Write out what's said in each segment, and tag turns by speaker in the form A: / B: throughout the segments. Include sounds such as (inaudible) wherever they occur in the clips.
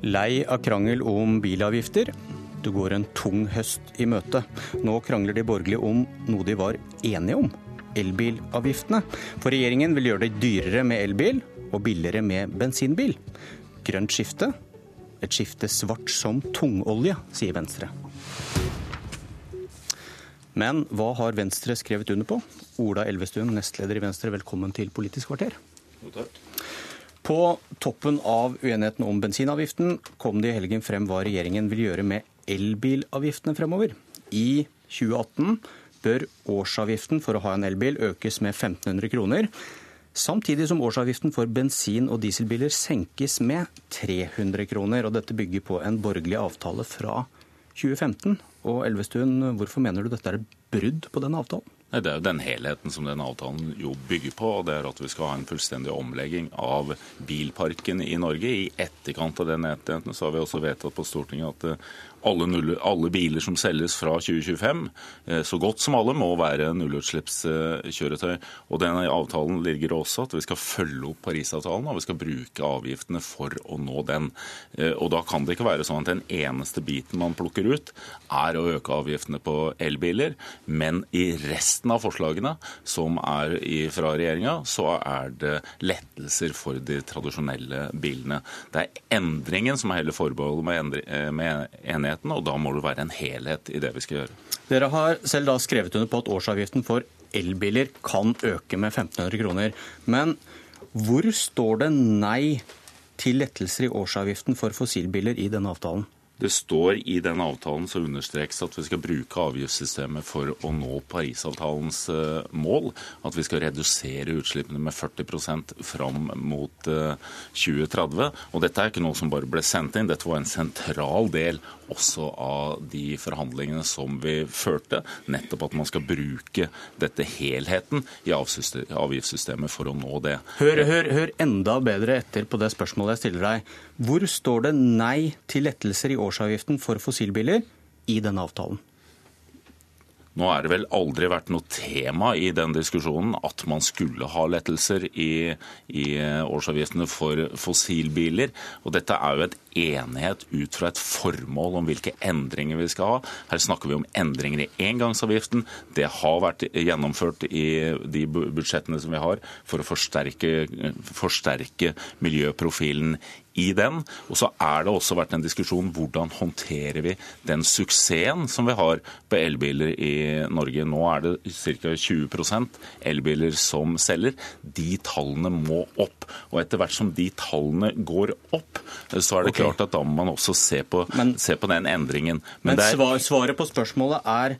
A: Lei av krangel om bilavgifter. Det går en tung høst i møte. Nå krangler de borgerlige om noe de var enige om. Elbilavgiftene. For regjeringen vil gjøre det dyrere med elbil og billigere med bensinbil. Grønt skifte. Et skifte svart som tungolje, sier Venstre. Men hva har Venstre skrevet under på? Ola Elvestuen, nestleder i Venstre, velkommen til Politisk kvarter.
B: Jo, takk.
A: På toppen av uenigheten om bensinavgiften kom det i helgen frem hva regjeringen vil gjøre med elbilavgiftene fremover. I 2018 bør årsavgiften for å ha en elbil økes med 1500 kroner. Samtidig som årsavgiften for bensin- og dieselbiler senkes med 300 kroner. og Dette bygger på en borgerlig avtale fra 2015. Og Elvestuen, hvorfor mener du dette er et brudd på den avtalen?
B: Det er jo den helheten som den avtalen jo bygger på. og det er At vi skal ha en fullstendig omlegging av bilparken i Norge. I etterkant av den enigheten så har vi også vedtatt på Stortinget at alle, null, alle, biler som selges fra 2025, eh, så godt som alle, må være nullutslippskjøretøy. Og denne avtalen ligger også at vi skal følge opp Parisavtalen, og vi skal bruke avgiftene for å nå den. Eh, og da kan det ikke være sånn at den eneste biten man plukker ut, er å øke avgiftene på elbiler. Men i resten av forslagene som er fra regjeringa, så er det lettelser for de tradisjonelle bilene. Det er endringen som er hele forbeholdet med, med enighet enigheten, og da må det være en helhet i det vi skal gjøre.
A: Dere har selv da skrevet under på at årsavgiften for elbiler kan øke med 1500 kroner. Men hvor står det nei til lettelser i årsavgiften for fossilbiler i denne avtalen?
B: Det står i den avtalen så understrekes at vi skal bruke avgiftssystemet for å nå Parisavtalens eh, mål. At vi skal redusere utslippene med 40% fram mot 2030. Eh, Og dette er ikke noe som bare ble sendt inn, dette var en sentral del også av de forhandlingene som vi førte. Nettopp at man skal bruke dette helheten i avgiftssystemet for å nå det.
A: Hør, hør, hør enda bedre etter på det spørsmålet jeg stiller deg. Hvor står det nei til lettelser i årsavgiften for fossilbiler i denne avtalen?
B: Nå er det vel aldri vært noe tema i den diskusjonen at man skulle ha lettelser i, i, årsavgiftene for fossilbiler. Og dette er jo et enighet ut fra et formål om hvilke endringer vi skal ha. Her snakker vi om endringer i engangsavgiften. Det har vært gjennomført i de budsjettene som vi har for å forsterke, forsterke miljøprofilen i den. Og så er det også vært en diskusjon hvordan håndterer vi den suksessen som vi har på elbiler i Norge. Nå er det ca. 20% elbiler som selger. De tallene må opp. Og etter hvert som de tallene går opp, så er det. Klart at da må man også se på, men, se på den endringen.
A: Men, men er, svaret på spørsmålet er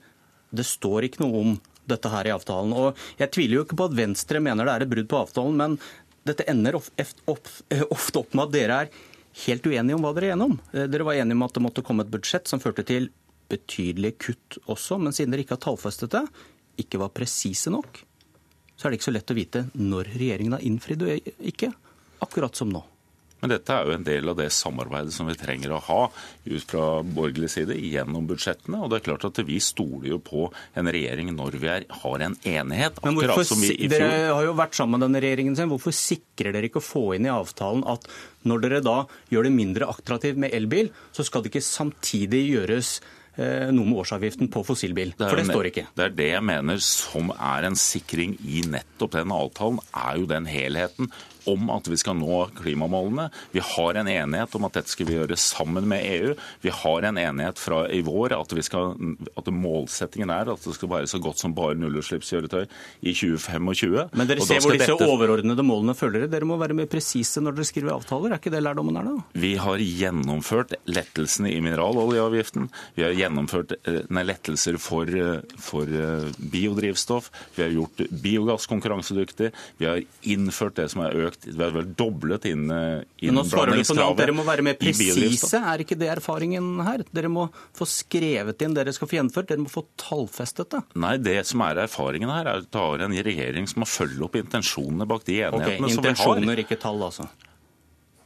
A: det står ikke noe om dette her i avtalen. Og Jeg tviler jo ikke på at Venstre mener det er et brudd på avtalen, men dette ender (laughs) ofte opp med at dere er helt uenige om hva dere er enige om. Eh, dere var enige om at det måtte komme et budsjett som førte til betydelige kutt også, men siden dere ikke har tallfestet det, ikke var presise nok, så er det ikke så lett å vite når regjeringen har innfridd og ikke. Akkurat som nå.
B: Men dette er jo en del av det samarbeidet som vi trenger å ha ut fra borgerlig side gjennom budsjettene. Og det er klart at vi stoler jo på en regjering når vi er, har en enighet.
A: Men hvorfor, Dere har jo vært sammen med denne regjeringen sin. Hvorfor sikrer dere ikke å få inn i avtalen at når dere da gjør det mindre attraktivt med elbil, så skal det ikke samtidig gjøres eh, noe med årsavgiften på fossilbil. For det står ikke.
B: Det er det jeg mener som er en sikring i nettopp den avtalen, er jo den helheten om at vi skal nå klimamålene. Vi har en enighet om at dette skal vi gjøre sammen med EU. Vi har en enighet fra i vår at, skal, at målsettingen er at det skal være så godt som bare nullutslippskjøretøy i 2025.
A: Men dere ser hvor disse dette... overordnede målene følger dere. Dere må være mer presise når dere skriver avtaler. Er ikke det lærdommen er da?
B: Vi har gjennomført lettelsene i mineraloljeavgiften. Vi har gjennomført eh, nei, lettelser for, eh, for eh, biodrivstoff. Vi har gjort biogass konkurransedyktig. Vi har innført det som er økt økt, vi har vel doblet inn Nå svarer du på noe.
A: Dere må være mer presise, er ikke det erfaringen her? Dere må få skrevet inn det dere skal få gjennomført, dere må få tallfestet det?
B: Nei, det som er erfaringen her, er at du har en regjering som må følge opp intensjonene bak de enighetene okay, som vi har.
A: Intensjoner, ikke tall, altså?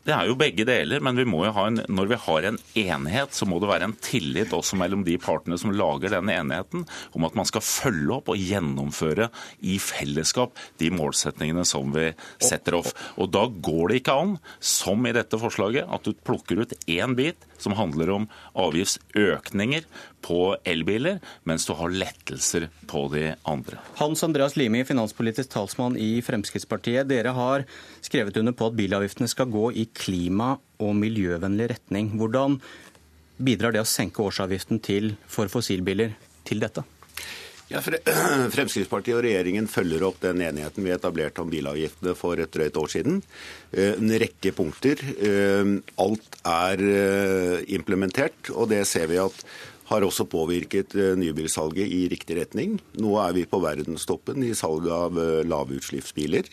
B: Det er jo begge deler, men vi en, når vi har en enighet, så må det være en tillit også mellom de partene som lager denne enigheten, om at man skal følge opp og gjennomføre i fellesskap de målsetningene som vi setter off. Og Da går det ikke an, som i dette forslaget, at du plukker ut én bit som handler om avgiftsøkninger på elbiler, mens du har lettelser på de andre.
A: Hans Andreas Limi, finanspolitisk talsmann i Fremskrittspartiet. Dere har skrevet under på at bilavgiftene skal gå i klima- og miljøvennlig retning. Hvordan bidrar det å senke årsavgiften til, for fossilbiler til dette?
C: Ja, (clears throat) Fremskrittspartiet og regjeringen følger opp den enigheten vi etablerte om bilavgiftene for et drøyt år siden. Eh, en rekke punkter. Eh, alt er eh, implementert, og det ser vi at har også påvirket nybilsalget i riktig retning. Nå er vi på verdenstoppen i salget av lavutslippsbiler.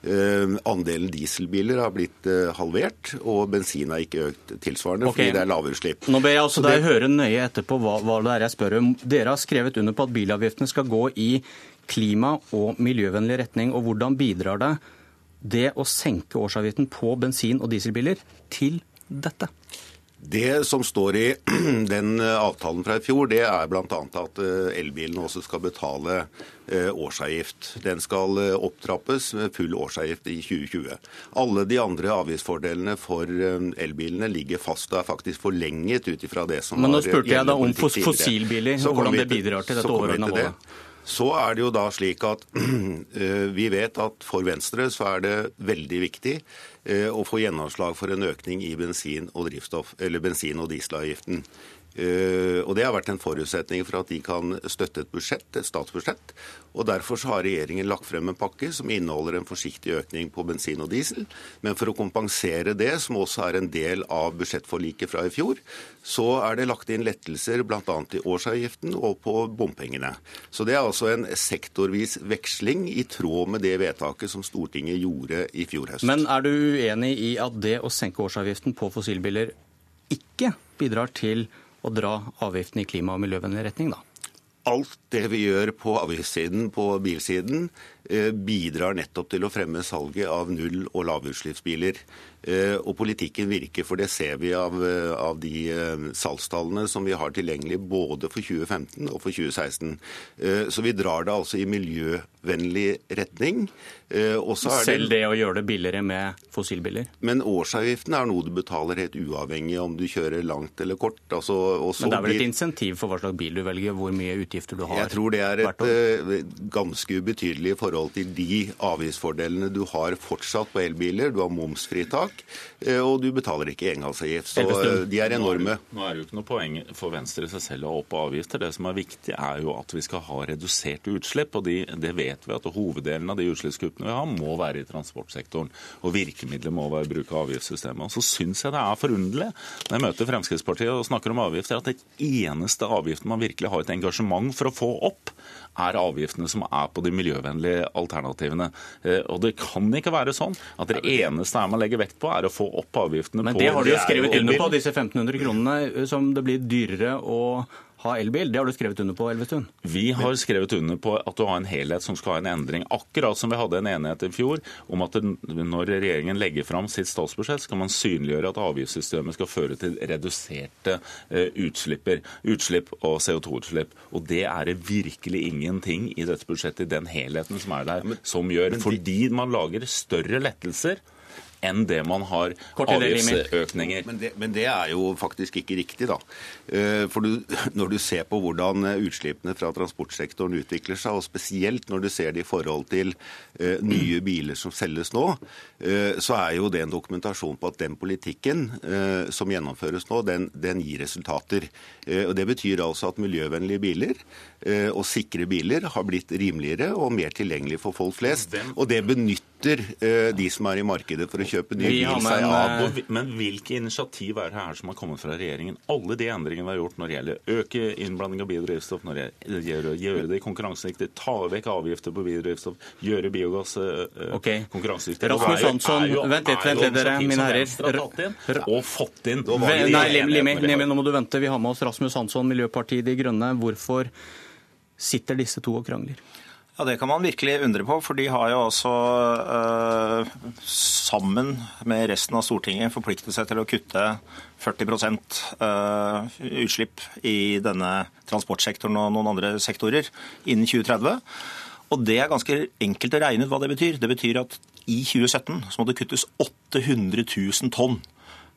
C: Uh, andelen dieselbiler har blitt halvert, og bensin har ikke økt tilsvarende okay. fordi det er lavutslipp.
A: Nå ber jeg også deg det... høre nøye etterpå hva, hva, det er jeg spør om. Dere har skrevet under på at bilavgiftene skal gå i klima- og miljøvennlig retning. og Hvordan bidrar det det å senke årsavgiften på bensin- og dieselbiler til dette?
C: Det som står i (clears throat) den avtalen fra i fjor, det er bl.a. at eh, elbilene også skal betale eh, årsavgift. Den skal eh, opptrappes med full årsavgift i 2020. Alle de andre avgiftsfordelene for elbilene ligger fast og er faktisk forlenget ut ifra det som
A: Men nå spurte jeg da om fossilbiler, og hvordan det bidrar til dette overordnede målet.
C: Så er det jo da slik at (clears throat) vi vet at for Venstre så er det veldig viktig Eh, å få gjennomslag for en økning i bensin- og, bensin og dieselavgiften. Eh, og Det har vært en forutsetning for at de kan støtte et budsjett, et statsbudsjett. og Derfor så har regjeringen lagt frem en pakke som inneholder en forsiktig økning på bensin og diesel. Men for å kompensere det, som også er en del av budsjettforliket fra i fjor, så er det lagt inn lettelser bl.a. i årsavgiften og på bompengene. Så det er altså en sektorvis veksling i tråd med det vedtaket som Stortinget gjorde i fjor høst.
A: Men er du uenig i at det å senke årsavgiften på fossilbiler ikke bidrar til å dra avgiftene i klima- og miljøvennlig retning, da?
C: Alt det vi gjør på avgiftssiden, på bilsiden, eh, bidrar nettopp til å fremme salget av null- og lavutslippsbiler. Eh, og politikken virker, for det ser vi av, eh, av de eh, salgstallene som vi har tilgjengelig både for 2015 og for 2016. Så vi drar det altså i miljøvennlig retning.
A: Selv det å gjøre det billigere med fossilbiler?
C: Men årsavgiften er noe du betaler helt uavhengig om du kjører langt eller kort. Altså,
A: men det er vel et insentiv for hva slags bil du velger, hvor mye utgifter du har?
C: Jeg tror det er et ganske ubetydelig forhold til de avgiftsfordelene du har fortsatt på elbiler. Du har momsfritak tak, eh, og du betaler ikke engangsavgift. Så eh, de er enorme.
B: Nå er det jo ikke noe poeng for Venstre seg selv å ha opp avgifter. Det som er viktig, er jo at vi skal ha reduserte utslipp. og de, Det vet vi at hoveddelen av de utslippskuttene vi har, må være i transportsektoren. Og virkemidlet må være bruk av avgiftssystemet. Og så syns jeg det er forunderlig når jeg møter Fremskrittspartiet og snakker om avgifter, at det eneste avgiften man virkelig har et engasjement for å få opp, er avgiftene som er på de miljøvennlige alternativene. Eh, og det kan ikke være sånn at det eneste er man legger vekt på, er å få opp avgiftene
A: Men på Men det har du jo skrevet under på, disse 1500 kronene eh, som det blir dyrere å ha elbil. Det har du skrevet under på, Elvestuen?
B: Vi har skrevet under på at du har en helhet som skal ha en endring. Akkurat som vi hadde en enighet i fjor om at når regjeringen legger fram sitt statsbudsjett, skal man synliggjøre at avgiftssystemet skal føre til reduserte eh, utslipper, utslipp og CO2-utslipp. Og det er det virkelig ingenting i dette budsjettet, i den helheten som er der, som gjør. Fordi man lager større lettelser enn det man har avgiftsøkninger.
C: Men det, men det, er jo faktisk ikke riktig, da. Eh, for du, (laughs) når du ser på hvordan utslippene fra transportsektoren utvikler seg, og spesielt når du ser det i forhold til uh, nye biler som selges nå, så er jo det en dokumentasjon på at den politikken som gjennomføres nå, den, den gir resultater. og Det betyr altså at miljøvennlige biler og sikre biler har blitt rimeligere og mer tilgjengelig for folk flest. Og det benytter de som er i markedet for å kjøpe ny bil seg av.
B: Eh, men hvilke initiativ er det her som har kommet fra regjeringen? Alle de endringene vi har gjort når det gjelder øke innblanding av biodrivstoff, når det gjelder å gjøre det konkurransedyktig, ta vekk avgifter på biodrivstoff, gjøre biogass uh, okay. konkurransedyktig
A: Rasmus Hansson, vent litt, vent litt, dere, mine herrer.
B: Og fått inn
A: Nei, Limi, nå må du vente. Vi har med oss Rasmus Hansson, Miljøpartiet De Grønne. Hvorfor sitter disse to og krangler?
D: Ja, Det kan man virkelig undre på, for de har jo også eh, sammen med resten av Stortinget forpliktet seg til å kutte 40% øh, utslipp i denne transportsektoren og noen andre sektorer innen 2030. Og det er ganske enkelt å regne ut hva det betyr. Det betyr at i 2017 så må det kuttes 800 000 tonn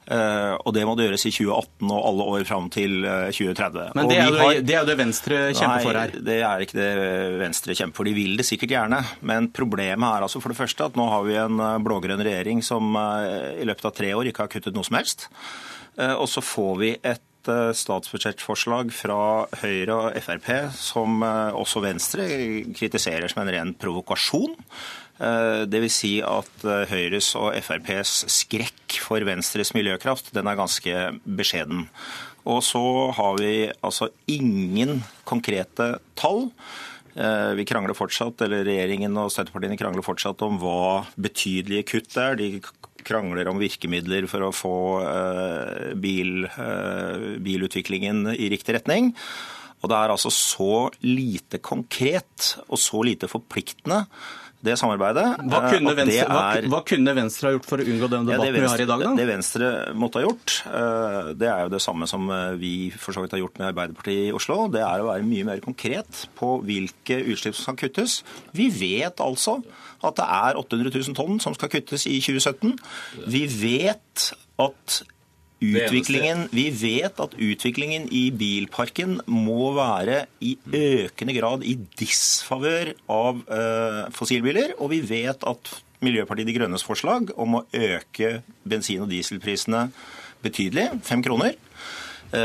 D: og det må det gjøres i 2018 og alle år fram til uh, 2030.
A: Men det er, jo, har... det er, jo, det Venstre kjemper for her.
D: Nei, det er ikke det Venstre kjemper for. De vil det sikkert gjerne. Men problemet er altså for det første at nå har vi en eh, blå-grønn regjering som i løpet av tre år ikke har kuttet noe som helst. og så får vi et statsbudsjettforslag fra Høyre og Frp som også Venstre kritiserer som en ren provokasjon. Eh, Dvs. Si at eh, Høyres og FrPs skrekk for Venstres miljøkraft den er ganske beskjeden. Og så har vi altså ingen konkrete tall. Eh, vi krangler fortsatt, eller Regjeringen og støttepartiene krangler fortsatt om hva betydelige kutt er. De krangler om virkemidler for å få bil, bilutviklingen i riktig retning. Og det er altså så lite konkret og så lite forpliktende det samarbeidet.
A: Hva kunne, Venstre, er, hva, hva kunne, Venstre, ha gjort for å unngå den debatten ja, venstre, vi har i dag? Da?
D: Det Venstre måtte ha gjort, eh, det er jo det samme som eh, vi for så vidt har gjort med Arbeiderpartiet i Oslo. Det er å være mye mer konkret på hvilke utslipp som skal kuttes. Vi vet altså at det er 800 000 tonn som skal kuttes i 2017. Vi vet at Utviklingen, vi vet at utviklingen i bilparken må være i økende grad i disfavør av uh, fossilbiler. Og vi vet at Miljøpartiet De Grønnes forslag om å øke bensin- og dieselprisene betydelig, fem kroner,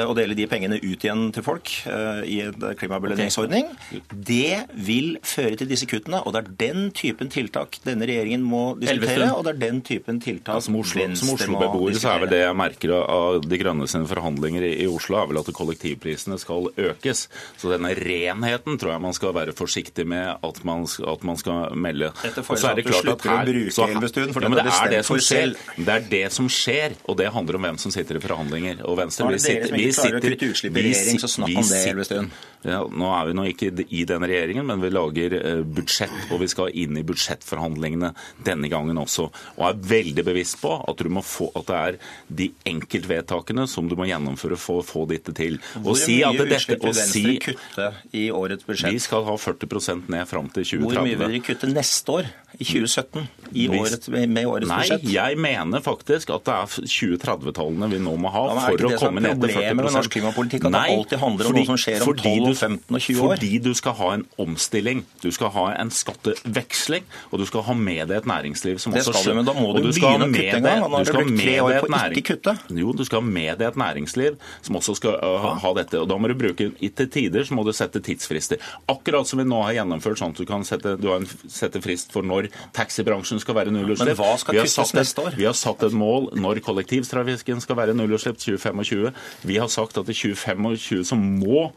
D: og dele de pengene ut igjen til folk eh, i en klimabelønningsordning, det vil føre til disse kuttene. Og det er den typen tiltak denne regjeringen må diskutere, og det er den typen tiltak
B: ja, Som Oslo-beboer Oslo så er vel det jeg merker av De Grønne sine forhandlinger i Oslo, er vel at kollektivprisene skal økes. Så denne renheten tror jeg man skal være forsiktig med at man, at man skal melde.
D: Dette jeg at du slutter å bruke Elvestuen, for ja, det,
B: er det, som skjer. det er det som skjer, og det handler om hvem som sitter i forhandlinger. Og Venstre
D: vil sitte vi ikke klarer å kutte utslipp i regjering, så snakk om det, Elvestuen.
B: Ja, nå er vi nå ikke i den regjeringen, men vi lager eh, budsjett, og vi skal inn i budsjettforhandlingene denne gangen også. Og er veldig bevisst på at, få, at det er de enkeltvedtakene som du må gjennomføre for å få dette til.
D: Hvor og si mye utslipp vil Venstre si, kutte i årets budsjett?
B: Vi skal ha 40% ned fram til 2030.
D: Hvor mye vil dere kutte neste år? I 2017? I året, med årets
B: Nei,
D: budsjett?
B: Nei, jeg mener faktisk at det er 2030-tallene vi nå må ha ja, for å komme ned til 40
D: med norsk klimapolitikk at Nei, det alltid handler om fordi, noe som skjer om 12, 15 og 20
B: år? Fordi du skal ha en omstilling, du skal ha en skatteveksling, og du skal ha med deg et næringsliv som
D: det
B: også
D: du, men da må du, du begynne å kutte en gang.
B: Du skal med deg ikke næring... Jo, du skal ha med deg et næringsliv som også skal uh, ha dette. og Da må du bruke til tider så må du sette tidsfrister. Akkurat som vi nå har gjennomført sånn at du kan sette, du har en, sette frist for når taxibransjen skal være nullutslipp.
D: Men hva skal kuttes neste år?
B: Vi har satt et mål når kollektivtrafikken skal være nullutslipp 2025. Vi har sagt at i 2025 så må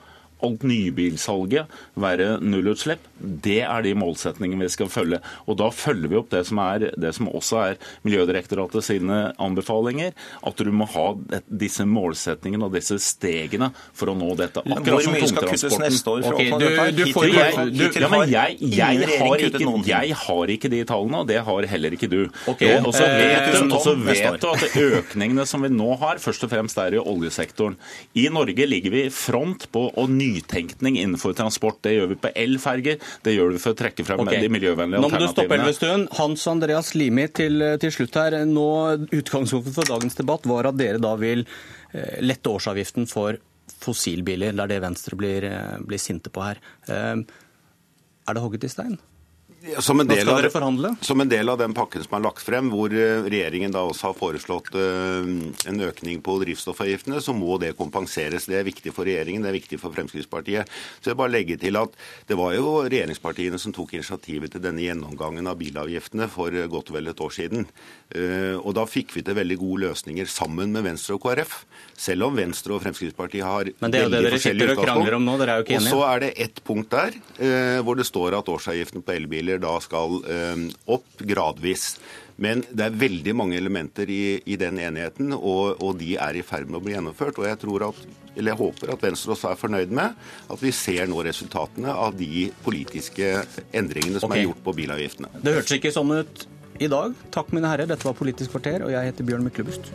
B: alt nybilsalget være nullutslipp. Det er de målsetningene vi skal følge. Og Da følger vi opp det som, er, det som også er Miljødirektoratet sine anbefalinger. At du må ha disse målsetningene og disse stegene for å nå dette.
D: Akkurat Hvor mye skal kuttes neste år?
B: Okay, du, du får, jeg, ja, men jeg, jeg, har ikke, jeg, har ikke, de tallene, og det har heller ikke du. Okay. Og så vet, du, vet du at økningene som vi nå har, først og fremst er i oljesektoren. I Norge ligger vi i front på å nye nytenkning innenfor transport. Det gjør vi på elferger, det gjør vi for å trekke frem okay. de miljøvennlige alternativene.
A: Nå må du stoppe Elvestuen. Hans Andreas Limi til, til slutt her. Nå, Utgangspunktet for dagens debatt var at dere da vil eh, lette årsavgiften for fossilbiler. Det er det Venstre blir, eh, blir sinte på her. Eh, er det hogget i stein?
C: Som en, del av, som en del av den pakken som er lagt frem, hvor eh, regjeringen da også har foreslått eh, en økning på drivstoffavgiftene, så må det kompenseres. Det er viktig for regjeringen, det er viktig for Fremskrittspartiet. Så jeg bare legger til at Det var jo regjeringspartiene som tok initiativet til denne gjennomgangen av bilavgiftene for eh, godt og vel et år siden. Og da fikk vi til veldig gode løsninger sammen med Venstre og KrF. Selv om Venstre og Fremskrittspartiet har
A: Men det er jo det dere sitter og krangler om nå, dere er jo ikke enige.
C: Og så er det ett punkt der hvor det står at årsavgiften på elbiler da skal eh, opp gradvis. Men det er veldig mange elementer i, i den enigheten, og, og, de er i ferd med å bli gjennomført. Og jeg, tror at, eller jeg håper at Venstre også er fornøyd med at vi ser nå resultatene av de politiske endringene som okay. er gjort på bilavgiftene.
A: Det hørtes ikke sånn ut i dag. Takk, mine herrer. Dette var Politisk kvarter, og jeg heter Bjørn Myklebust.